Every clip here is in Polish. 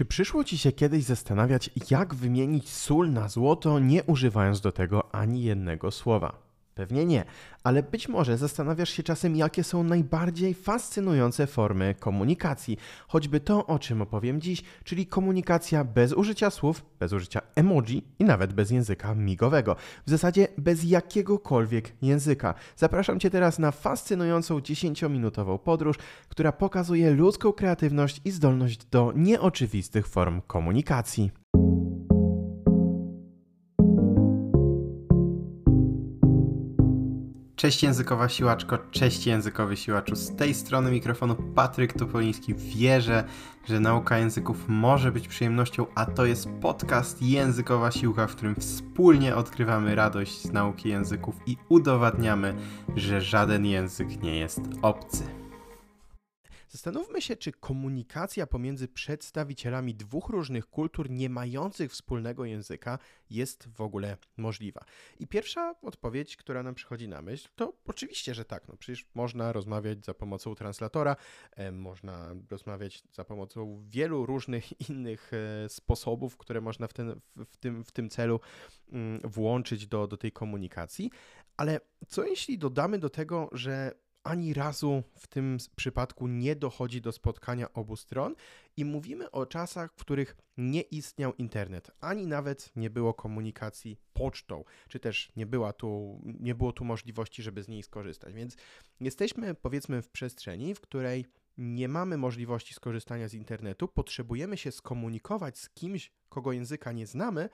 Czy przyszło Ci się kiedyś zastanawiać, jak wymienić sól na złoto, nie używając do tego ani jednego słowa? Pewnie nie, ale być może zastanawiasz się czasem, jakie są najbardziej fascynujące formy komunikacji. Choćby to, o czym opowiem dziś, czyli komunikacja bez użycia słów, bez użycia emoji i nawet bez języka migowego. W zasadzie bez jakiegokolwiek języka. Zapraszam Cię teraz na fascynującą 10-minutową podróż, która pokazuje ludzką kreatywność i zdolność do nieoczywistych form komunikacji. Cześć językowa siłaczko, cześć językowy siłaczu. Z tej strony mikrofonu Patryk Topoliński. Wierzę, że nauka języków może być przyjemnością, a to jest podcast Językowa Siłka, w którym wspólnie odkrywamy radość z nauki języków i udowadniamy, że żaden język nie jest obcy. Zastanówmy się, czy komunikacja pomiędzy przedstawicielami dwóch różnych kultur nie mających wspólnego języka jest w ogóle możliwa. I pierwsza odpowiedź, która nam przychodzi na myśl, to oczywiście, że tak. No przecież można rozmawiać za pomocą translatora, e, można rozmawiać za pomocą wielu różnych innych e, sposobów, które można w, ten, w, tym, w tym celu mm, włączyć do, do tej komunikacji. Ale co jeśli dodamy do tego, że ani razu w tym przypadku nie dochodzi do spotkania obu stron i mówimy o czasach, w których nie istniał internet, ani nawet nie było komunikacji pocztą, czy też nie, była tu, nie było tu możliwości, żeby z niej skorzystać. Więc jesteśmy powiedzmy w przestrzeni, w której nie mamy możliwości skorzystania z internetu, potrzebujemy się skomunikować z kimś, kogo języka nie znamy,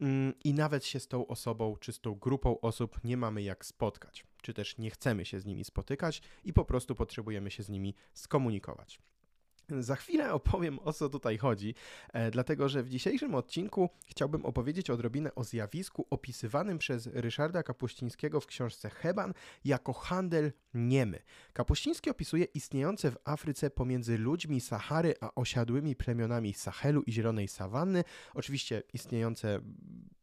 mm, i nawet się z tą osobą czy z tą grupą osób nie mamy jak spotkać czy też nie chcemy się z nimi spotykać i po prostu potrzebujemy się z nimi skomunikować. Za chwilę opowiem o co tutaj chodzi, e, dlatego że w dzisiejszym odcinku chciałbym opowiedzieć odrobinę o zjawisku opisywanym przez Ryszarda Kapuścińskiego w książce Heban jako handel niemy. Kapuściński opisuje istniejące w Afryce pomiędzy ludźmi Sahary a osiadłymi plemionami Sahelu i Zielonej Sawanny, oczywiście istniejące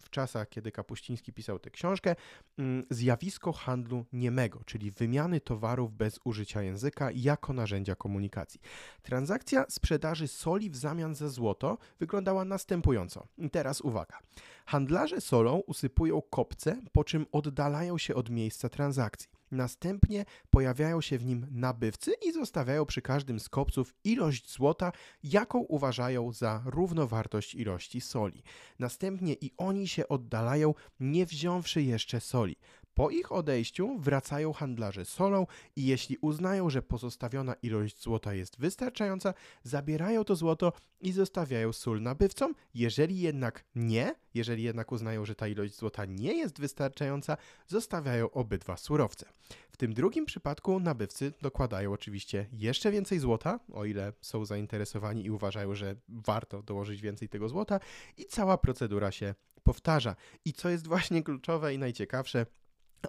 w czasach, kiedy Kapuściński pisał tę książkę, mm, zjawisko handlu niemego, czyli wymiany towarów bez użycia języka jako narzędzia komunikacji. Transakcja sprzedaży soli w zamian za złoto wyglądała następująco. Teraz uwaga. Handlarze solą usypują kopce, po czym oddalają się od miejsca transakcji. Następnie pojawiają się w nim nabywcy i zostawiają przy każdym z kopców ilość złota, jaką uważają za równowartość ilości soli. Następnie i oni się oddalają, nie wziąwszy jeszcze soli. Po ich odejściu wracają handlarze solą i jeśli uznają, że pozostawiona ilość złota jest wystarczająca, zabierają to złoto i zostawiają sól nabywcom. Jeżeli jednak nie, jeżeli jednak uznają, że ta ilość złota nie jest wystarczająca, zostawiają obydwa surowce. W tym drugim przypadku nabywcy dokładają oczywiście jeszcze więcej złota, o ile są zainteresowani i uważają, że warto dołożyć więcej tego złota, i cała procedura się powtarza. I co jest właśnie kluczowe i najciekawsze,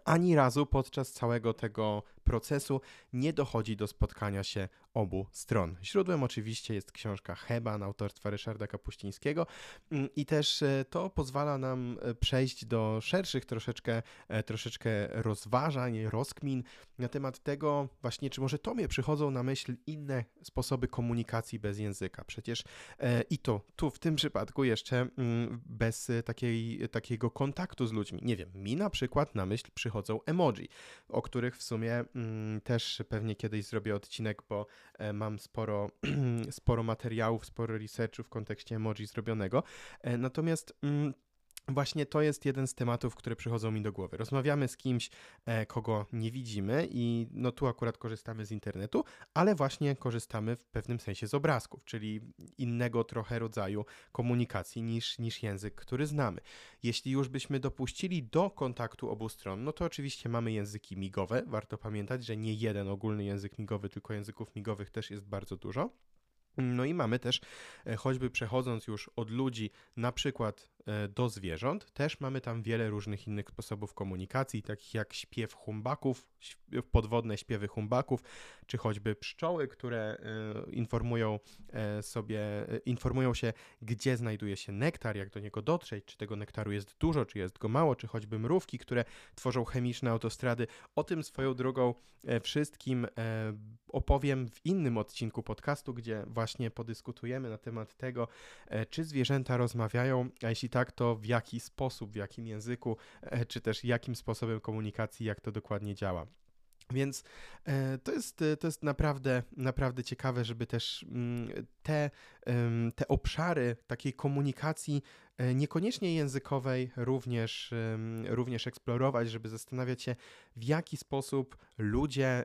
ani razu podczas całego tego procesu nie dochodzi do spotkania się obu stron. Źródłem oczywiście jest książka Heban autorstwa Ryszarda Kapuścińskiego mm, i też e, to pozwala nam e, przejść do szerszych troszeczkę, e, troszeczkę rozważań, rozkmin na temat tego właśnie, czy może tobie przychodzą na myśl inne sposoby komunikacji bez języka. Przecież i to tu w tym przypadku jeszcze mm, bez takiej, takiego kontaktu z ludźmi. Nie wiem, mi na przykład na myśl przychodzą emoji, o których w sumie też pewnie kiedyś zrobię odcinek, bo E, mam sporo, sporo materiałów, sporo researchu w kontekście emoji zrobionego. E, natomiast mm, Właśnie to jest jeden z tematów, które przychodzą mi do głowy. Rozmawiamy z kimś, e, kogo nie widzimy, i no tu akurat korzystamy z internetu, ale właśnie korzystamy w pewnym sensie z obrazków, czyli innego trochę rodzaju komunikacji niż, niż język, który znamy. Jeśli już byśmy dopuścili do kontaktu obu stron, no to oczywiście mamy języki migowe. Warto pamiętać, że nie jeden ogólny język migowy, tylko języków migowych też jest bardzo dużo. No i mamy też, choćby przechodząc już od ludzi na przykład e, do zwierząt, też mamy tam wiele różnych innych sposobów komunikacji, takich jak śpiew humbaków, podwodne śpiewy humbaków, czy choćby pszczoły, które e, informują sobie, informują się, gdzie znajduje się nektar, jak do niego dotrzeć, czy tego nektaru jest dużo, czy jest go mało, czy choćby mrówki, które tworzą chemiczne autostrady. O tym swoją drogą wszystkim opowiem w innym odcinku podcastu, gdzie właśnie podyskutujemy na temat tego, e, czy zwierzęta rozmawiają, a jeśli tak, to w jaki sposób, w jakim języku, e, czy też jakim sposobem komunikacji, jak to dokładnie działa. Więc e, to jest, to jest naprawdę, naprawdę ciekawe, żeby też mm, te, te obszary takiej komunikacji E, niekoniecznie językowej również, również eksplorować, żeby zastanawiać się, w jaki sposób ludzie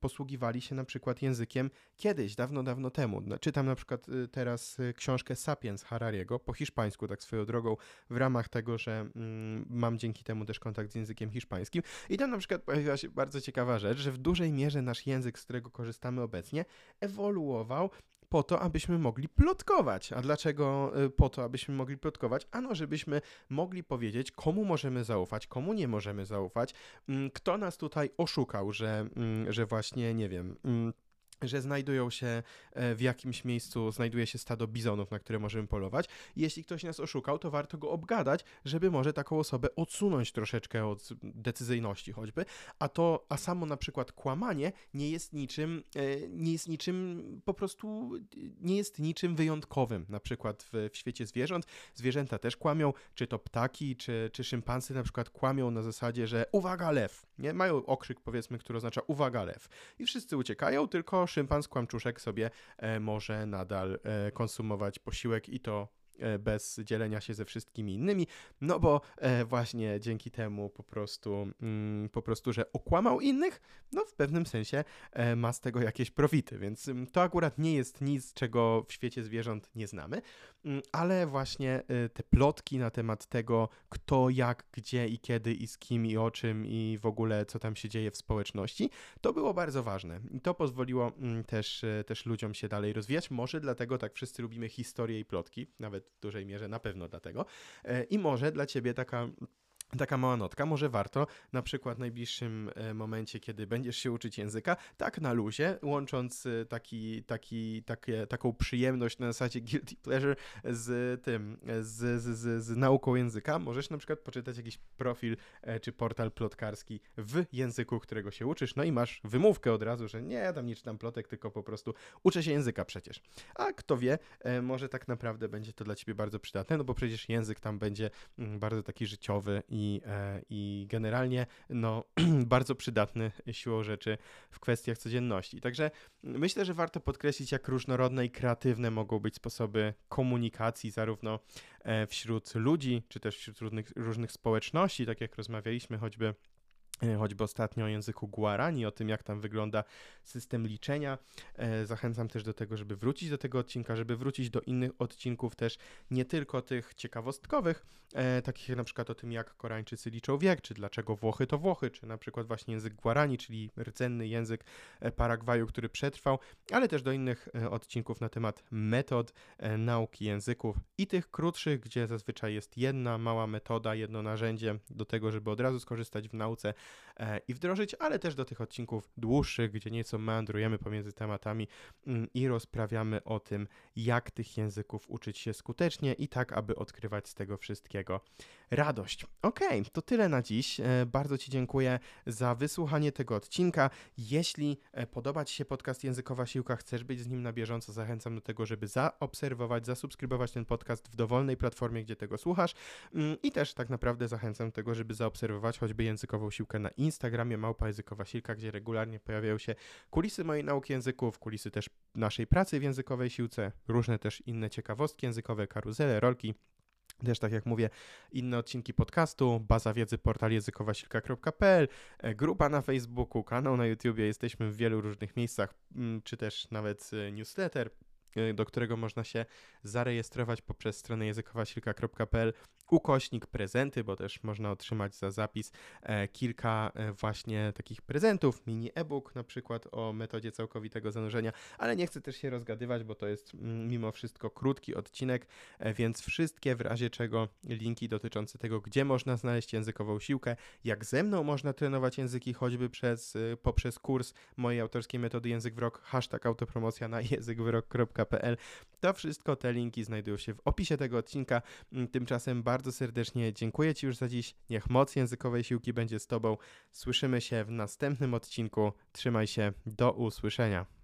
posługiwali się na przykład językiem kiedyś, dawno, dawno temu. No, czytam na przykład y, teraz y, książkę Sapiens Harariego po hiszpańsku, tak swoją drogą, w ramach tego, że mm, mam dzięki temu też kontakt z językiem hiszpańskim. I tam na przykład pojawiła się bardzo ciekawa rzecz, że w dużej mierze nasz język, z którego korzystamy obecnie, ewoluował po to, abyśmy mogli plotkować. A dlaczego y, po to, abyśmy mogli plotkować? Ano, żebyśmy mogli powiedzieć, komu możemy zaufać, komu nie możemy zaufać, mm, kto nas tutaj oszukał, że, mm, że właśnie, nie wiem mm, że znajdują się e, w jakimś miejscu, znajduje się stado bizonów, na które możemy polować. Jeśli ktoś nas oszukał, to warto go obgadać, żeby może taką osobę odsunąć troszeczkę od decyzyjności choćby, a to, a samo na przykład kłamanie nie jest niczym, e, nie jest niczym, po prostu nie jest niczym wyjątkowym, na przykład w, w świecie zwierząt. Zwierzęta też kłamią, czy to ptaki, czy, czy szympansy na przykład kłamią na zasadzie, że uwaga lew, nie? Mają okrzyk powiedzmy, który oznacza uwaga lew i wszyscy uciekają, tylko szympan kłamczuszek sobie e, może nadal e, konsumować posiłek i to bez dzielenia się ze wszystkimi innymi, no bo e, właśnie dzięki temu po prostu, mm, po prostu, że okłamał innych, no w pewnym sensie e, ma z tego jakieś profity, więc mm, to akurat nie jest nic, czego w świecie zwierząt nie znamy, mm, ale właśnie te plotki na temat tego, kto, jak, gdzie i kiedy i z kim i o czym i w ogóle co tam się dzieje w społeczności, to było bardzo ważne. I to pozwoliło też, też ludziom się dalej rozwijać, może dlatego tak wszyscy lubimy historię i plotki, nawet w dużej mierze na pewno dlatego. E, I może dla ciebie taka Taka mała notka, może warto na przykład w najbliższym e, momencie, kiedy będziesz się uczyć języka, tak na luzie, łącząc e, taki, taki, takie, taką przyjemność na zasadzie guilty pleasure z tym, z, z, z, z nauką języka, możesz na przykład poczytać jakiś profil e, czy portal plotkarski w języku, którego się uczysz, no i masz wymówkę od razu, że nie, tam nie czytam plotek, tylko po prostu uczę się języka przecież. A kto wie, może tak naprawdę będzie to dla ciebie bardzo przydatne, no bo przecież język tam będzie mm, bardzo taki życiowy i i, e, i generalnie no, bardzo przydatny siłą rzeczy w kwestiach codzienności. Także myślę, że warto podkreślić, jak różnorodne i kreatywne mogą być sposoby komunikacji, zarówno e, wśród ludzi, czy też wśród różnych, różnych społeczności, tak jak rozmawialiśmy choćby choćby ostatnio o języku Guarani, o tym, jak tam wygląda system liczenia. E, zachęcam też do tego, żeby wrócić do tego odcinka, żeby wrócić do innych odcinków też, nie tylko tych ciekawostkowych, e, takich jak na przykład o tym, jak Koreańczycy liczą wiek, czy dlaczego Włochy to Włochy, czy na przykład właśnie język Guarani, czyli rdzenny język Paragwaju, który przetrwał, ale też do innych odcinków na temat metod nauki języków i tych krótszych, gdzie zazwyczaj jest jedna mała metoda, jedno narzędzie do tego, żeby od razu skorzystać w nauce E, i wdrożyć, ale też do tych odcinków dłuższych, gdzie nieco meandrujemy pomiędzy tematami mm, i rozprawiamy o tym, jak tych języków uczyć się skutecznie i tak, aby odkrywać z tego wszystkiego radość. Ok, to tyle na dziś. E, bardzo Ci dziękuję za wysłuchanie tego odcinka. Jeśli e, podoba Ci się podcast Językowa Siłka, chcesz być z nim na bieżąco, zachęcam do tego, żeby zaobserwować, zasubskrybować ten podcast w dowolnej platformie, gdzie tego słuchasz mm, i też tak naprawdę zachęcam do tego, żeby zaobserwować choćby Językową Siłkę na Instagramie Małpa Językowa Silka, gdzie regularnie pojawiają się kulisy mojej nauki języków, kulisy też naszej pracy w językowej siłce, różne też inne ciekawostki językowe, karuzele, rolki. Też tak jak mówię, inne odcinki podcastu, baza wiedzy portal językowasilka.pl, e, grupa na Facebooku, kanał na YouTubie, jesteśmy w wielu różnych miejscach, czy też nawet e, newsletter, do którego można się zarejestrować poprzez stronę językowasilka.pl ukośnik prezenty, bo też można otrzymać za zapis e, kilka e, właśnie takich prezentów, mini e-book na przykład o metodzie całkowitego zanurzenia, ale nie chcę też się rozgadywać, bo to jest mm, mimo wszystko krótki odcinek, e, więc wszystkie w razie czego linki dotyczące tego, gdzie można znaleźć językową siłkę, jak ze mną można trenować języki choćby przez, poprzez kurs mojej autorskiej metody Język w Rok, hashtag autopromocja na to wszystko, te linki znajdują się w opisie tego odcinka. Tymczasem bardzo serdecznie dziękuję Ci już za dziś. Niech moc językowej siłki będzie z Tobą. Słyszymy się w następnym odcinku. Trzymaj się. Do usłyszenia.